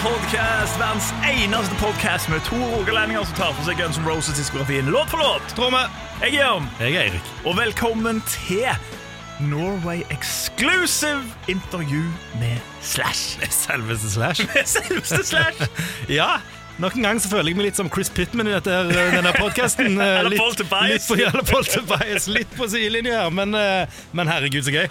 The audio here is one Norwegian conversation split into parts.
Podcast, verdens eneste podcast med to rogalendinger som tar for seg Guns N' Roses-diskografien låt for låt. Tromme. Jeg er Jørn, Jeg er Eirik. og velkommen til Norway Exclusive intervju med Slash. Selveste Slash. Med selveste Slash. Ja, nok en gang så føler jeg meg litt som Chris Pittman i dette, denne podkasten. Eller Paul Tobias. Litt på, litt på sidelinja her, men, eh, men herregud, så gøy.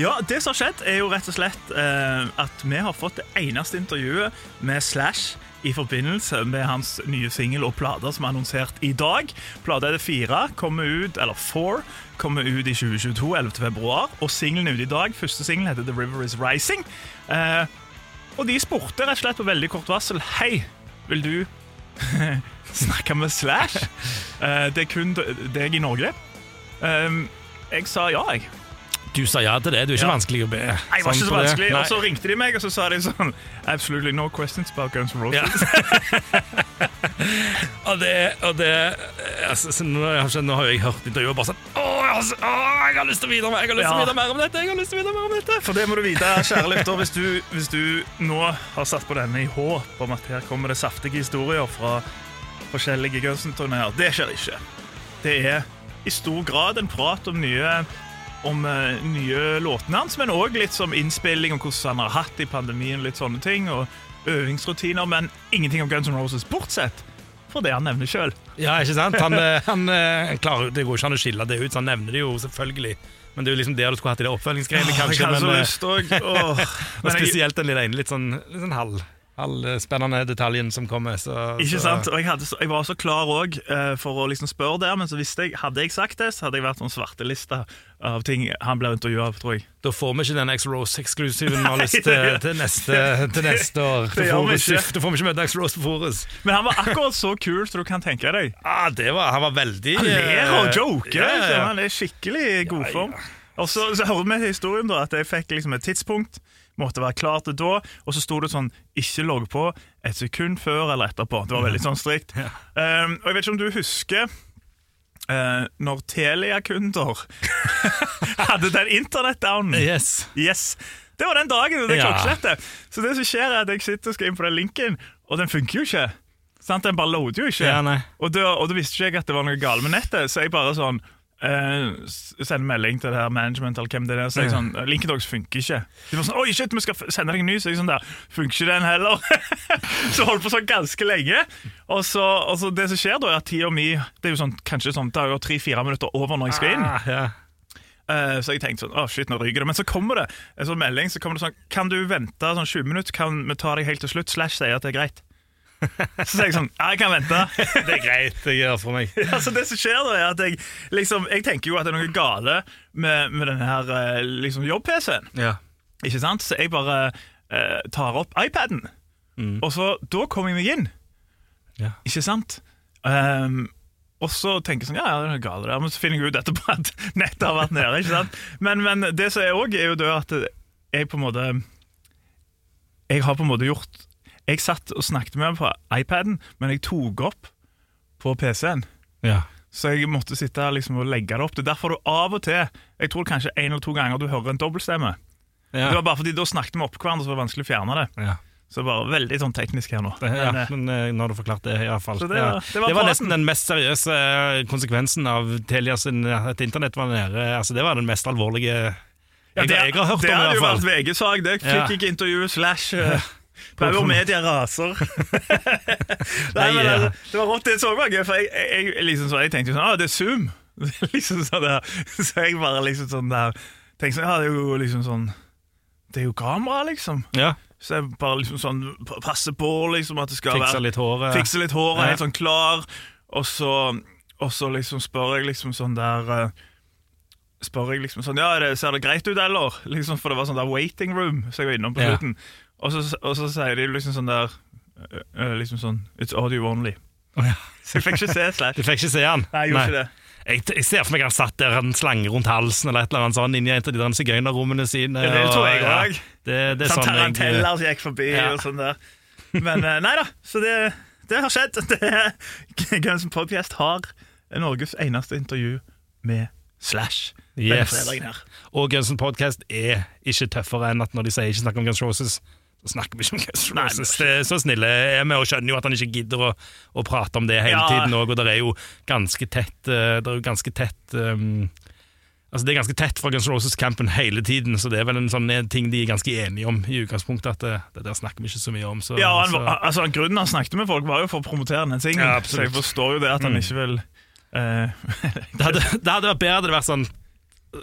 Ja, Det som har skjedd, er jo rett og slett eh, at vi har fått det eneste intervjuet med Slash i forbindelse med hans nye singel og plater som er annonsert i dag. Plata er det fire, kommer ut, eller four, kommer ut i 2022, 11. februar. Og singelen er ute i dag. Første singel heter The River Is Rising. Eh, og de spurte rett og slett på veldig kort varsel Hei, vil du snakke med Slash? Eh, det er kun deg i Norge. Eh, jeg sa ja, jeg. Du sa ja til det. Du er ikke Ja. vanskelig å be. Nei, jeg var sånn ikke så vanskelig. Og så ringte de meg, og så sa de sånn Absolutely no questions about Guns N' Roses. Ja. Og det, og det altså, så nå, har jeg- hørt intervjuet bare sånn Å, jeg jeg har lyst til å vite mer Jeg har lyst til å vite mer om dette! Jeg har lyst til å vite mer om dette For det må du vite, kjære lytter, hvis, du- hvis du nå har satt på denne i håp om at her kommer det saftige historier fra forskjellige Guns N'-turneer. Det skjer ikke. Det er i stor grad en prat om nye om eh, nye låtene hans, men òg litt som innspilling om hvordan han har hatt i pandemien, litt sånne ting, og øvingsrutiner, men ingenting om Guns N' Roses, bortsett fra det han nevner sjøl. Ja, ikke sant? Han, eh, han eh, klarer, Det går ikke an å skille det ut, så han nevner det jo selvfølgelig. Men det er jo liksom der du skulle hatt i det oppfølgingsgreiene, kanskje. så Men, lyst og, og jeg- spesielt den lille ene litt sånn, litt sånn halv, halvspennende detaljen som kommer. Så, Ikke så- sant? Og jeg, hadde, jeg var så klar òg for å liksom spørre der, men så visste jeg, hadde jeg sagt det, så hadde jeg vært sånn svarteliste av ting han ble intervjua av, tror jeg. Da får vi ikke den X-Rose-eksklusiven vi har lyst til, til, neste, til neste år. Vi ikke. Da får vi ikke møte X-Rose på Forus. Men han var akkurat så kul som du kan tenke deg. Ah, det var, han var veldig Han ler og eh, joker. ja, ja. Han er skikkelig i god Ja, ja. Og så, så hører vi historien da, at jeg fikk liksom et tidspunkt, måtte være klar til da, og så sto det sånn 'ikke logg på et sekund før eller etterpå'. Det var veldig sånn strikt. Um, og jeg vet ikke om du husker Uh, når Telia-kunder hadde den internettdownen. Yes. Yes. Det var den dagen, det Ja. klokkeslettet. Så det som skjer er at jeg sitter og skal inn på den linken, og den funker jo ikke. Sant? Den bare loader jo ikke. Ja, og, da, og da visste ikke jeg at det var noe galt med nettet, så jeg bare sånn eh, sende melding til det her management eller hvem det er, så jeg sånn, linken deres funker ikke. De var sånn, oi shit, vi skal sende deg en ny, så jeg sånn der, funker ikke den heller. så holdt på sånn ganske lenge. Og så, og så det som skjer da, er at tida mi, det er jo sånn, kanskje sånn, det er jo tre-fire minutter over når jeg skal inn. Ah, ja. uh, Så jeg tenkte sånn, å shit, nå ryker det Men så kommer det en sånn melding Så kommer det sånn, kan du vente sånn 20 minutter Kan vi ta deg helt til slutt Slash sier at det er greit Så sier jeg sånn, ja, jeg kan vente Det er greit, det gjør for meg. Altså det som skjer da er at jeg liksom, Jeg tenker jo at det er noe gale Med, med denne her eh, liksom jobb-PC-en Ja. Ikke sant? Så jeg bare eh, tar opp iPaden Og så, da kommer jeg meg inn Ja. Ikke sant? Ehm, og så tenker jeg sånn, ja, ja, det er noe galt der Men så finner jeg ut etterpå at nettet har vært nede Ikke sant? Men, men det som er også er jo det at jeg på en måte Jeg har på en måte gjort Jeg satt og snakket med meg på iPaden Men jeg tok opp på PC-en Ja. så jeg måtte sitte liksom og legge det opp. Det er derfor du av og til Jeg tror kanskje en eller to ganger du hører en dobbeltstemme. Ja. Det var bare fordi Da snakket vi opp hverandre, så det var vanskelig å fjerne det. Ja. Så bare veldig sånn teknisk her nå. Det, ja, Men, men eh, nå har du forklart det, i Det. Det var- det var det var nesten den mest seriøse eh, konsekvensen av Telia sin at internett var nede. Altså, det var den mest alvorlige jeg, ja, det, jeg har hørt om, det hadde jo vært VG-sak. Det fikk Ja. ikke intervjuet Slash. uh, Bauer og media raser. Nei, men altså, Det var rått. Det så bare gøy, for jeg, jeg, jeg, liksom så, jeg tenkte sånn ah, det er Zoom. liksom sånn der. Så jeg bare liksom sånn der Tenkte sånn, ja, det er jo liksom sånn Det er jo kamera, liksom. Ja, Så jeg bare liksom sånn passer på liksom at det skal fikse være litt håret. Fikse litt hår, er Ja. helt sånn klar. Og så, og så liksom spør jeg liksom sånn der eh, Spør jeg liksom sånn Ja, er det, ser det greit ut, eller? Liksom, for det var sånn der waiting room, så jeg var innom på Ja. slutten. Og så, og så sier de liksom sånn der eh, eh, Liksom sånn It's audio only. Oh, ja. Så jeg fikk ikke se Slash. Du fikk ikke se han? Nei, jeg gjorde ikke det. Jeg, jeg ser for meg han satt der en slange rundt halsen eller et eller annet sånn inni et av de der sigøynerrommene sine. Det tror jeg òg. ja, Sånn sånn taranteller som gikk forbi Ja. og sånn der. Men eh, nei da, så det, det har skjedd. Guns N' Podcast har Norges eneste intervju med Slash Yes. Og Guns N' Podcast er ikke tøffere enn at når de sier ikke snakk om Guns Roses, så snakker vi ikke om Guns Roses. Nei, så snille er vi og skjønner jo at han ikke gidder å, å prate om det hele Ja. tiden òg, og det er jo ganske tett eh, Det er jo ganske tett um, Altså Det er ganske tett fra Guns Roses-campen hele tiden, så det er vel en sånn en ting de er ganske enige om i utgangspunktet. At det, det der snakker vi ikke så mye om. Så, Ja, han, så, altså, Grunnen han snakket med folk, var jo for å promotere den tingen. Ja, så jeg forstår jo det at han ikke vil eh, det, hadde, det hadde vært bedre det vært sånn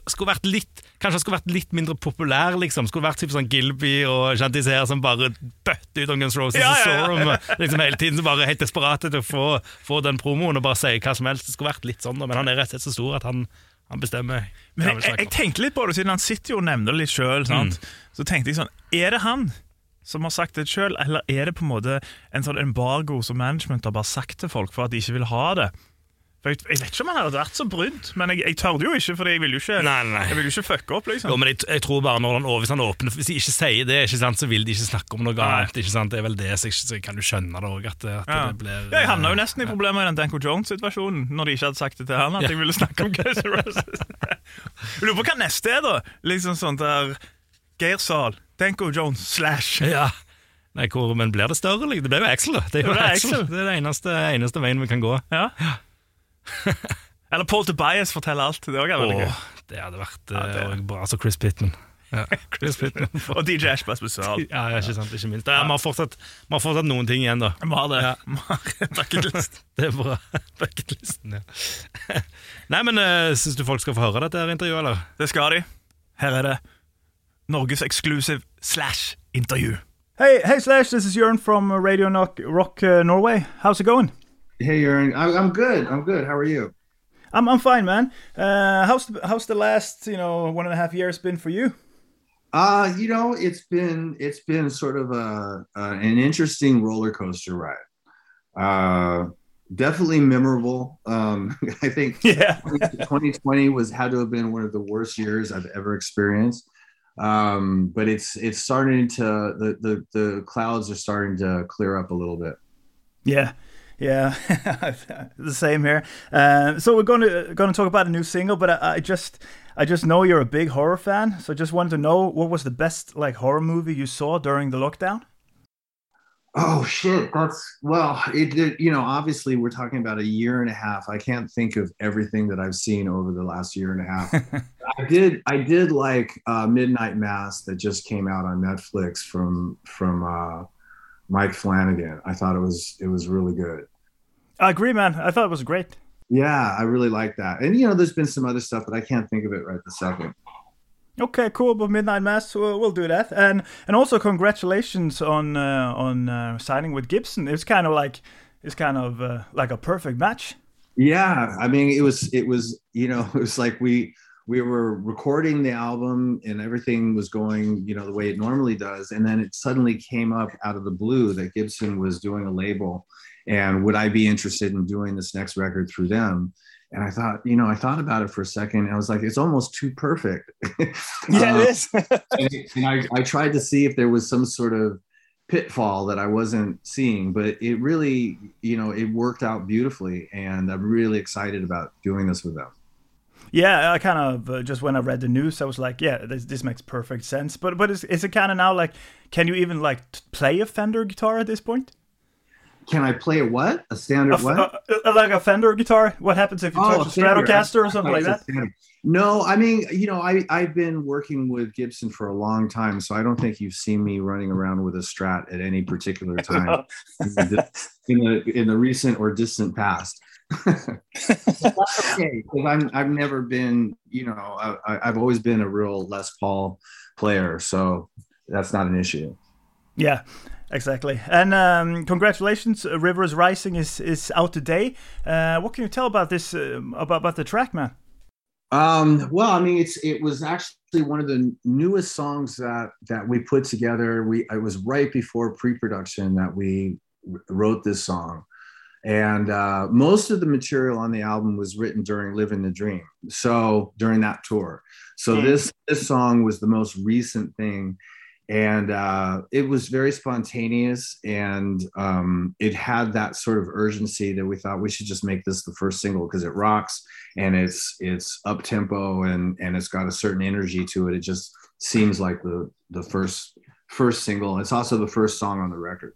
skulle vært litt, Kanskje han skulle vært litt mindre populær, liksom. Skulle vært typ sånn Gilby og Chantiser som bare bøtter ut om Guns Roses Ja, ja, ja, og Sorum liksom hele tiden. Bare helt desperate til å få, få den promoen og bare si hva som helst. Det skulle vært litt sånn, men han er rett og slett så stor at han, han bestemmer. Men jeg, jeg, jeg tenkte litt på det, siden han sitter jo og nevner det litt sjøl. Så tenkte jeg sånn Er det han som har sagt det sjøl, eller er det på en måte en sånn embargo som management har bare sagt til folk for at de ikke vil ha det? For Jeg, jeg vet ikke om han hadde vært så brydd, men jeg, jeg tørde jo ikke, for jeg ville jo ikke, Nei, nei. jeg ville jo ikke fucke opp. liksom Jo, men jeg, jeg tror bare når han, hvis han åpner Hvis de ikke sier det, ikke sant, så vil de ikke snakke om noe Nei. annet. Ikke sant? Det er vel det, så, jeg, så kan jo skjønne det òg. At, Ja. det blir Ja, jeg havna jo nesten i problemer i den Danko Jones-situasjonen når de ikke hadde sagt det til han. At Ja. jeg ville snakke om Guns N' Roses. Lurer på hva neste er, da. Liksom sånn der Geir Zahl, Danko Jones slash. Ja. Nei, hvor, men blir det større? Det blir jo Axel, da. Det er jo Det er Axel. Axel. Det er det eneste, eneste veien vi kan gå. Ja. Eller Paul Tobias forteller alt. Det også er veldig gøy. Åh, det hadde vært Ja, eh, det- og bra. Altså Chris Pittman. Ja, Chris Pittman. Og DJ Ash på spesial. Ja, ja, ikke sant, ikke minst. Ja, Vi har, fortsatt, vi har fortsatt noen ting igjen, da. Vi har det. Ja. Bucketlist. Det er bra. Bucketlisten, ja. Nei, men uh, Syns du folk skal få høre dette her intervjuet, eller? Det skal de. Her er det Norges exclusive slash intervju. Hey, hey Slash, this is Jørn from Radio Rock, Rock uh, Norway. How's it going? Hey, Aaron. I'm, I'm good. I'm good. How are you? I'm I'm fine, man. Uh, how's the, how's the last you know one and a half years been for you? Uh, you know, it's been it's been sort of a, uh, an interesting roller coaster ride. Uh, definitely memorable. Um, I think Yeah. 2020 was had to have been one of the worst years I've ever experienced. Um, but it's it's starting to the, the the clouds are starting to clear up a little bit. Yeah, yeah, the same here. Uh, so we're going to going to talk about a new single, but I, I just I just know you're a big horror fan, so I just wanted to know what was the best like horror movie you saw during the lockdown. Oh shit, that's well, it, it you know, obviously we're talking about a year and a half. I can't think of everything that I've seen over the last year and a half. I did I did like uh Midnight Mass that just came out on Netflix from from uh Mike Flanagan. I thought it was it was really good. I agree, man. I thought it was great. Yeah, I really like that. And you know, there's been some other stuff, but I can't think of it right this second. Okay, cool. But Midnight Mass, we'll, we'll do that. And and also congratulations on uh, on uh, signing with Gibson. It's kind of like it's kind of uh, like a perfect match. Yeah, I mean, it was it was you know it was like we we were recording the album and everything was going you know the way it normally does, and then it suddenly came up out of the blue that Gibson was doing a label, and would I be interested in doing this next record through them? And I thought, you know, I thought about it for a second, and I was like, it's almost too perfect. Uh, is. and, and I, I tried to see if there was some sort of pitfall that I wasn't seeing, but it really, you know, it worked out beautifully, and I'm really excited about doing this with them. Yeah, I kind of uh, just when I read the news, I was like, yeah, this, this makes perfect sense. But but is, is it kind of now like, can you even like t- play a Fender guitar at this point? Can I play a what? A A standard what? uh, uh, like a Fender guitar? What happens if you Oh, touch a. Stratocaster or something like that? No, I mean, you know, I I've been working with Gibson for a long time, so I don't think you've seen me running around with a Strat at any particular time in, the, in the in the recent or distant past. That's okay, because I'm I've never been, you know, I, I- I've always been a real Les Paul player, so that's not an issue. Yeah, exactly. And um, congratulations, uh, Rivers Rising is is out today. Uh, what can you tell about this um about about the track, man? Um, well, I mean, it's it was actually one of the newest songs that that we put together. We it was right before pre-production that we wrote this song, and uh, most of the material on the album was written during living the dream so during that tour. So Mm. this this song was the most recent thing. And uh, it was very spontaneous and um, it had that sort of urgency that we thought we should just make this the first single because it rocks and it's it's up tempo and and it's got a certain energy to it. It just seems like the the first first single. It's also the first song on the record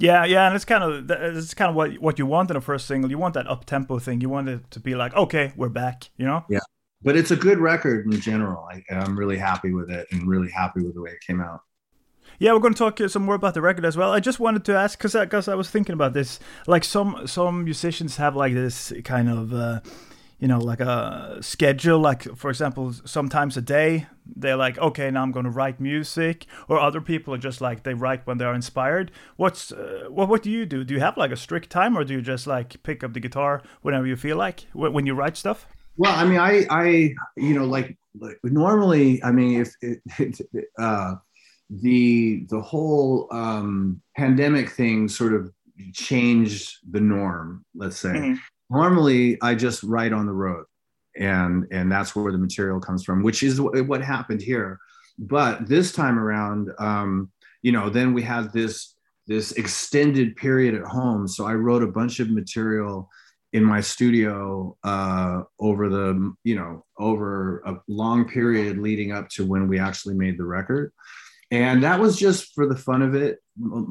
Yeah, yeah, and it's kind of it's kind of what what you want in a first single. You want that up tempo thing. You want it to be like, okay, we're back. You know. Yeah, but it's a good record in general I, i'm really happy with it and really happy with the way it came out Yeah, we're going to talk some more about the record as well. I just wanted to ask because because I, was thinking about this. Like some some musicians have like this kind of uh, you know like a schedule. Like for example, sometimes a day they're like, okay, now I'm going to write music. Or other people are just like they write when they are inspired. What's uh, what what do you do? Do you have like a strict time, or do you just like pick up the guitar whenever you feel like when, when you write stuff? Well, I mean, I, I, you know, like, like normally, I mean, if it, it, uh, the the whole um, pandemic thing sort of changed the norm, let's say. Mhm. Normally, I just write on the road, and and that's where the material comes from, which is what, happened here. But this time around, um, you know, then we had this this extended period at home, so I wrote a bunch of material in my studio uh, over the you know over a long period leading up to when we actually made the record. And that was just for the fun of it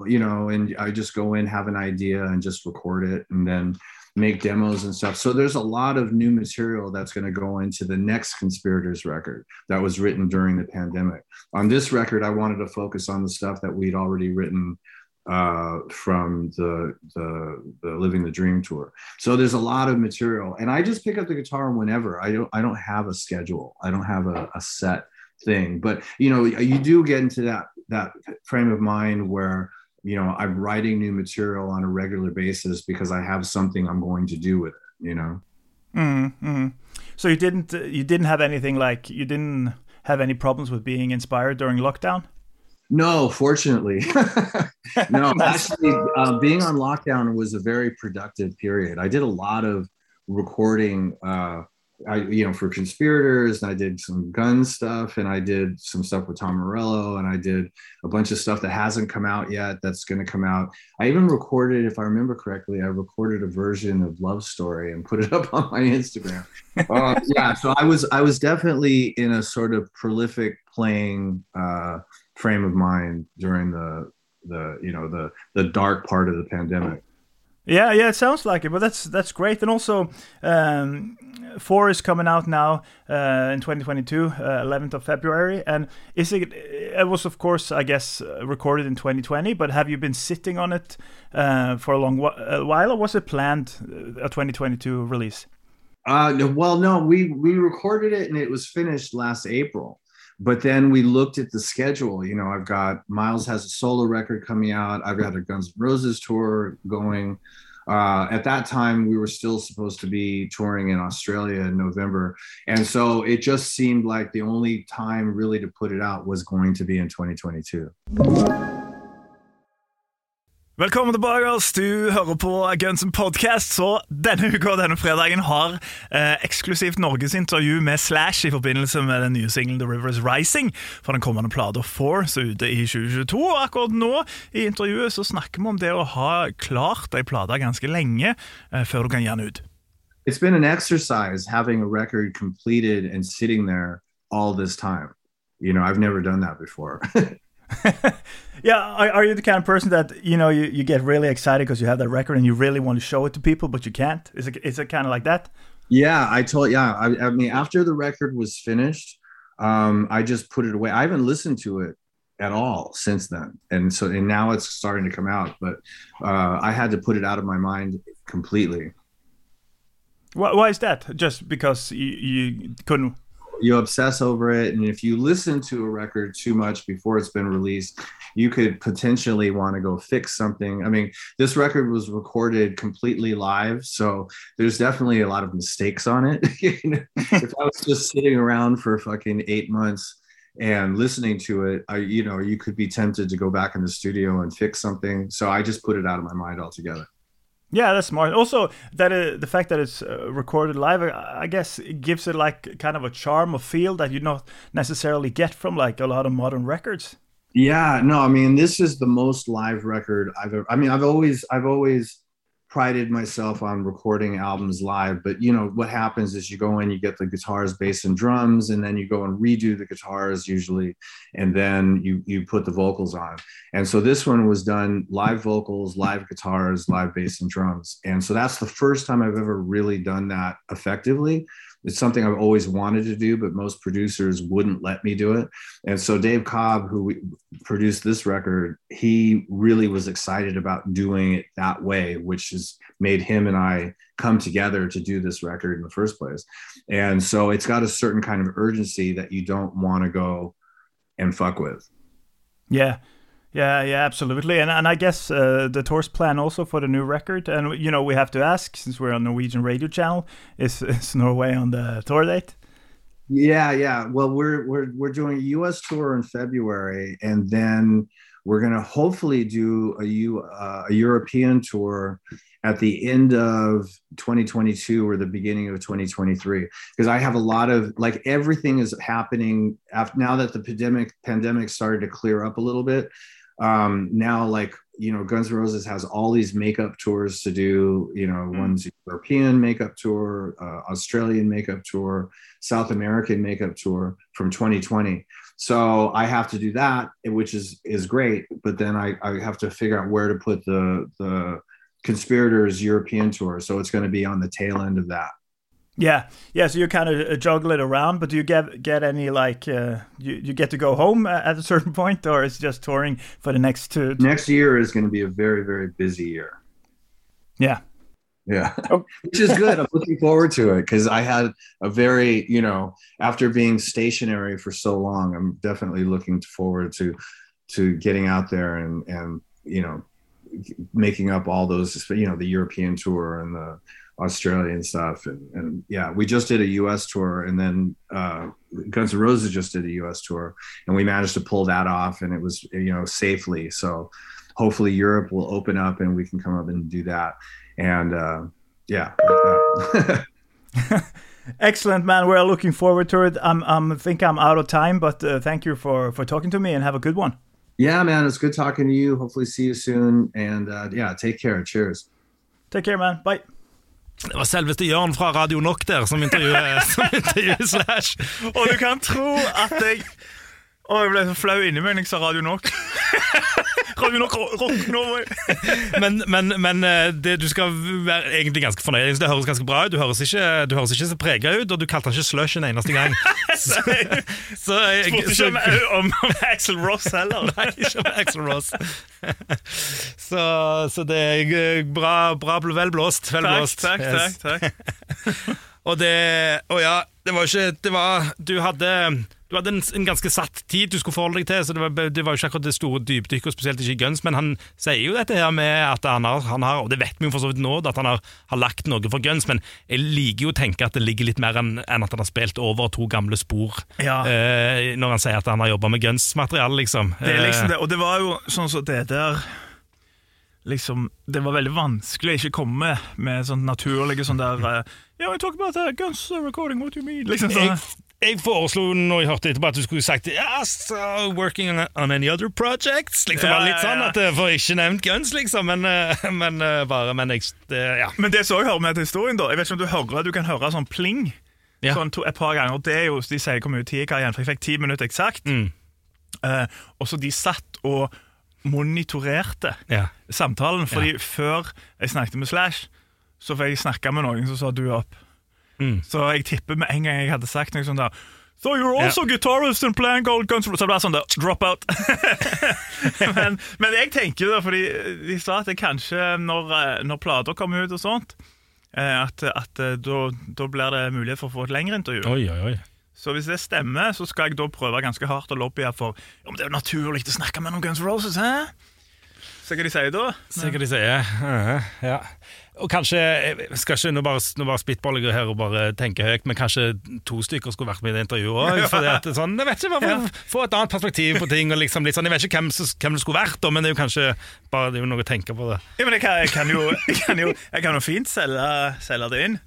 you know and i just go in have an idea and just record it. And then make demos and stuff. So there's a lot of new material that's going to go into the next conspirators record that was written during the pandemic. On this record i wanted to focus on the stuff that we'd already written uh, from the, the the living the dream tour. So there's a lot of material and i just pick up the guitar whenever. I don't i don't have a schedule. I don't have a, a set thing. But you know you do get into that that frame of mind where you know i'm writing new material on a regular basis because i have something i'm going to do with it you know Mm-hmm. So you didn't you didn't have anything like you didn't have any problems with being inspired during lockdown? no fortunately no actually uh, being on lockdown was a very productive period i did a lot of recording uh I, you know, for conspirators, and I did some gun stuff, and I did some stuff with Tom Morello, and I did a bunch of stuff that hasn't come out yet. That's going to come out. I even recorded, if I remember correctly, I recorded a version of Love Story and put it up on my Instagram. uh, yeah, so I was I was definitely in a sort of prolific playing uh, frame of mind during the the you know the the dark part of the pandemic. Yeah, yeah, it sounds like it, but that's that's great. And also, um, four is coming out now uh, in 2022, uh, 11th of February. And is it? It was, of course, I guess, uh, recorded in 2020. But have you been sitting on it uh, for a long while, or was it planned uh, a 2022 release? Uh, well, no, we we recorded it and it was finished last April. But then we looked at the schedule. You know, I've got Miles has a solo record coming out. I've got a Guns N' Roses tour going. Uh, at that time, we were still supposed to be touring in Australia in November, and so it just seemed like the only time really to put it out was going to be in 2022. Velkommen tilbake. Oss. Du hører på Guns N' Podcast. Så denne uka og denne fredagen har eh, eksklusivt norgesintervju med Slash i forbindelse med den nye singelen The River Is Rising fra den kommende plata Force ute i 2022. Og akkurat nå i intervjuet så snakker vi om det å ha klart ei plate ganske lenge eh, før du kan gi den ut. It's been an exercise having a record completed and sitting there all this time. You know, I've never done that before. Yeah, are, are you the kind of person that you know you, you get really excited because you have that record and you really want to show it to people, but you can't? Is it is it kind of like that? Yeah, I told. Yeah, I, I mean, after the record was finished, um, I just put it away. I haven't listened to it at all since then, and so and now it's starting to come out. But uh, I had to put it out of my mind completely. Why, why is that? Just because you, you couldn't? You obsess over it, and if you listen to a record too much before it's been released, you could potentially want to go fix something. I mean, this record was recorded completely live, so there's definitely a lot of mistakes on it. If I was just sitting around for fucking eight months and listening to it, I, you know, you could be tempted to go back in the studio and fix something. So I just put it out of my mind altogether. Yeah, that's smart. Also, that uh, the fact that it's uh, recorded live, I guess, it gives it like kind of a charm or feel that you don't necessarily get from like a lot of modern records. Yeah, no, I mean, this is the most live record I've ever. I mean, I've always, I've always prided myself on recording albums live, but you know what happens is you go in, you get the guitars, bass, and drums, and then you go and redo the guitars usually, and then you you put the vocals on. And so this one was done live vocals, live guitars, live bass, and drums. And so that's the first time I've ever really done that effectively it's something I've always wanted to do, but most producers wouldn't let me do it. And so Dave Cobb, who produced this record, he really was excited about doing it that way, which has made him and I come together to do this record in the first place. And so it's got a certain kind of urgency that you don't want to go and fuck with. Yeah. Yeah, yeah, absolutely, and and I guess uh, the tour's plan also for the new record, and you know we have to ask since we're on Norwegian radio channel, is is Norway on the tour date? Yeah, yeah. Well, we're we're we're doing a U.S. tour in February, and then we're going to hopefully do a U uh, a European tour at the end of 2022 or the beginning of 2023 because I have a lot of like everything is happening after now that the pandemic pandemic started to clear up a little bit. Um, now, like you know, Guns N' Roses has all these makeup tours to do. You know, Mm. one's European makeup tour, uh, Australian makeup tour, South American makeup tour from 2020. So I have to do that, which is is great. But then I, I have to figure out where to put the the conspirators European tour. So it's going to be on the tail end of that. Yeah, yeah. So you kind of juggle it around, but do you get get any like uh, you you get to go home at a certain point, or is it just touring for the next two? Next year is going to be a very very busy year. Yeah, Yeah, Oh. which is good. I'm looking forward to it because I had a very, you know, after being stationary for so long, I'm definitely looking forward to to getting out there and and you know making up all those, you know, the European tour and the Australian stuff and and yeah, we just did a U.S. tour and then uh, Guns N' Roses just did a U.S. tour and we managed to pull that off and it was you know safely. So hopefully Europe will open up and we can come up and do that and uh, yeah, like excellent, man. We're looking forward to it. I'm I'm think I'm out of time, but uh, thank you for for talking to me and have a good one. yeah, man, it's good talking to you. Hopefully, see you soon. And uh, yeah, take care. Cheers. Take care, man. Bye. Det var selveste Jørn fra Radio Nok der som intervjuer, som Slash. Og du kan tro at jeg Å, jeg ble så flau inni meg når jeg sa Radio Nok. Radio Nok Rock Norway. Men, men, men eh, det, du skal være egentlig ganske fornøyd. Det høres ganske bra ut. Du høres ikke, du høres ikke så prega ut, og du kalte han ikke slush en eneste gang. Så, så, jeg, Spurte ikke om, om Axel Ross heller. Nei, ikke om Axl Ross. Så, så det er eh, bra, bra vel blåst. Vel Takk, blåst. takk, Yes. takk, takk. Og det Å ja, det var ikke Det var Du hadde du hadde en, en ganske satt tid du skulle forholde deg til, så det var, det var jo ikke akkurat det store dypdykket, spesielt ikke i Guns, men han sier jo dette her med at han har, han har og det vet vi jo for så vidt nå, at han har, har lagt noe for Guns, men jeg liker jo å tenke at det ligger litt mer enn en at han har spilt over to gamle spor, Ja. eh, når han sier at han har jobba med Guns-materiale, liksom. Det er liksom det, og det var jo sånn som det der Liksom, Det var veldig vanskelig å ikke komme med sånn naturlige sånn der uh, Yeah, talk about that, guns recording, what do you mean? Liksom sånn. jeg, jeg foreslo når jeg hørte etterpå at du skulle sagt yes, uh, working on, on any other projects. Liksom Ja, litt sånn at jeg får ikke nevnt Guns, liksom. Men, uh, men uh, bare Men jeg det, Ja. Men det som også hører med til historien, da Jeg vet ikke om du hører Du kan høre sånn pling Ja. Sånn to, et par ganger. Det er jo, De sier hvor mye tid jeg har igjen, for jeg fikk ti minutter eksakt. Mm. Uh, og så de satt og monitorerte ja. samtalen, fordi før jeg snakket med Slash, så fikk jeg snakke med noen, som sa du opp. Mm. Så jeg tipper med en gang jeg hadde sagt noe sånt der So you're also guitarist and playing Gold Guns Roses. Så det ble sånn der, drop out. men, men jeg tenker da, fordi de sa at det kanskje når, eh, når plater kommer ut og sånt, eh, at, at eh, da, da blir det mulighet for å få et lengre intervju. Oi, oi, oi. Så hvis det stemmer, så skal jeg da prøve ganske hardt å lobbye for om det er naturlig å snakke med noen Guns Roses, hæ? Se hva de sier da. Se hva sier. Uh, ja. Og kanskje jeg skal ikke nå bare, nå bare spitballer jeg her og bare tenke høyt, men kanskje to stykker skulle vært med i det intervjuet òg. Sånn, jeg vet ikke, bare for å få et annet perspektiv på ting. Og liksom litt sånn, jeg vet ikke hvem, hvem det skulle vært, men det er jo kanskje bare det er jo noe å tenke på. det Ja, men jeg kan, jeg kan, jo, jeg kan jo, jeg kan jo fint selge, selge det inn.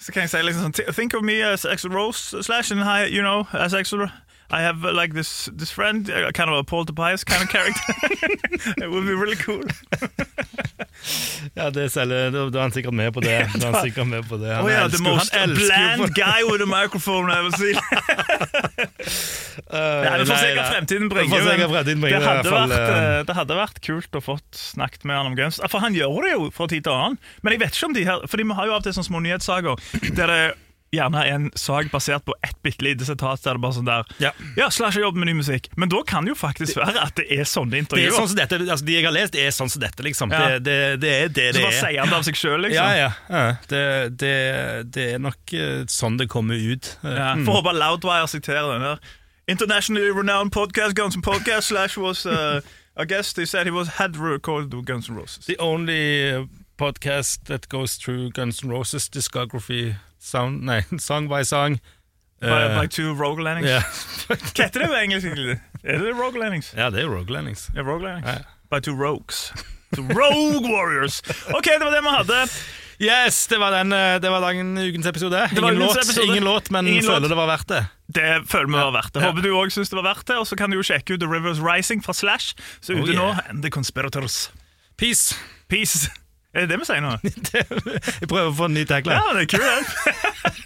Så kan jeg si liksom sånn Think of me as Axel Rose slash and I, you know, as Axel I have uh, like this this friend, uh, kind of a Paul Tobias kind of character. it would be really cool. ja, det selger Da er han sikkert med på det. Da er han sikkert med på det. Han oh, yeah, elsker, the most bland guy with a microphone ever seen. ja, det får sikkert fremtiden bringe. Det, hadde vært, uh, det hadde vært kult å fått snakket med han om Guns. For han gjør det jo fra tid til annen. Men jeg vet ikke om de her For vi har jo av og til sånne små nyhetssaker der det gjerne en sak basert på ett bitte lite sitat. Der det bare sånn der Ja, ja Slash har jobbet med ny musikk. Men da kan det jo faktisk være at det er sånne intervjuer. Det er sånn som dette, altså De jeg har lest, er sånn som dette, liksom. Ja. Det, det, det, er det det er. Så bare sier han det av seg sjøl, liksom? Ja, ja. ja. Det, er nok eh, sånn det kommer ut. Ja, mm. Får håpe Loudwire siterer den der. Internationally renowned podcast, Guns N' Podcast, Slash was uh, I guess they said he was had recorded Guns N' Roses. The only podcast that goes through Guns N' Roses discography sound, nei, song by song. By, uh, by two Rogue Landings. Yeah. Hva heter det på engelsk? Er det Rogue Landings? Ja, det er Rogue Landings. Ja, Rogue Landings. Ja. By two Rogues. The Rogue Warriors. Ok, det var det vi hadde. Yes, det var, den, eh, det var dagen, ukens episode. Ingen låt, episode. ingen låt, men ingen føler låt. det var verdt det. Det føler vi var verdt det. Håper du òg syns det var verdt det. Og så kan du jo sjekke ut The Rivers Rising fra Slash, så ute oh, yeah. nå. And The Conspirators. Peace. Peace. Er det det vi sier nå? Jeg prøver å få en ny tagline. Ja, det er kult.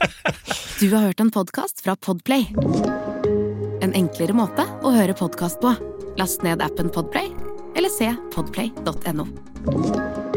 du har hørt en podkast fra Podplay. En enklere måte å høre podkast på. Last ned appen Podplay, eller se podplay.no.